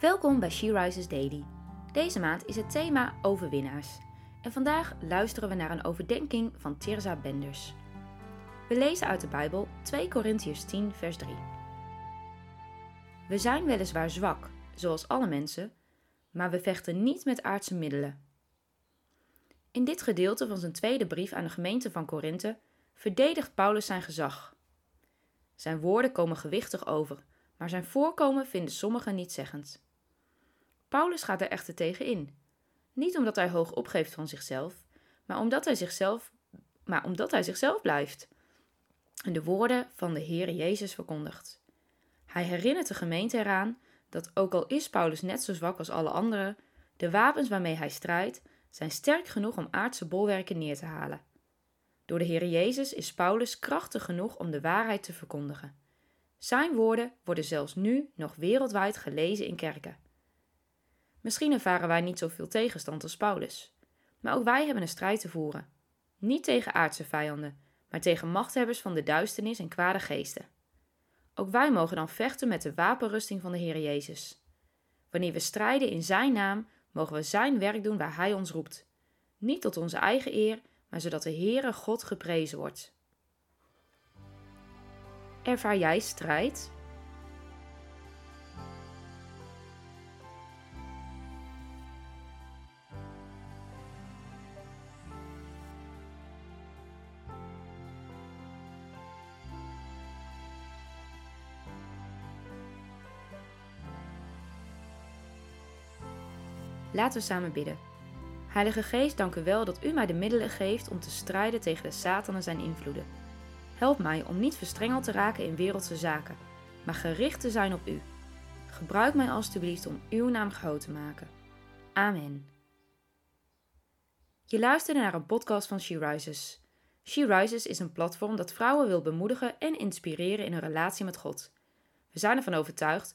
Welkom bij She Rises Daily. Deze maand is het thema overwinnaars. En vandaag luisteren we naar een overdenking van Tirza Benders. We lezen uit de Bijbel 2 Korintiërs 10 vers 3. We zijn weliswaar zwak, zoals alle mensen, maar we vechten niet met aardse middelen. In dit gedeelte van zijn tweede brief aan de gemeente van Korinthe verdedigt Paulus zijn gezag. Zijn woorden komen gewichtig over, maar zijn voorkomen vinden sommigen niet zeggend. Paulus gaat er echter tegen in. Niet omdat hij hoog opgeeft van zichzelf, maar omdat hij zichzelf, maar omdat hij zichzelf blijft. En de woorden van de Heer Jezus verkondigt. Hij herinnert de gemeente eraan dat ook al is Paulus net zo zwak als alle anderen, de wapens waarmee hij strijdt zijn sterk genoeg om aardse bolwerken neer te halen. Door de Heer Jezus is Paulus krachtig genoeg om de waarheid te verkondigen. Zijn woorden worden zelfs nu nog wereldwijd gelezen in kerken. Misschien ervaren wij niet zoveel tegenstand als Paulus, maar ook wij hebben een strijd te voeren. Niet tegen aardse vijanden, maar tegen machthebbers van de duisternis en kwade geesten. Ook wij mogen dan vechten met de wapenrusting van de Heer Jezus. Wanneer we strijden in Zijn naam, mogen we Zijn werk doen waar Hij ons roept. Niet tot onze eigen eer, maar zodat de Heere God geprezen wordt. Ervaar jij strijd? Laten we samen bidden. Heilige Geest, dank u wel dat u mij de middelen geeft om te strijden tegen de Satan en zijn invloeden. Help mij om niet verstrengeld te raken in wereldse zaken, maar gericht te zijn op u. Gebruik mij alstublieft om uw naam groot te maken. Amen. Je luisterde naar een podcast van She Rises. She Rises is een platform dat vrouwen wil bemoedigen en inspireren in hun relatie met God. We zijn ervan overtuigd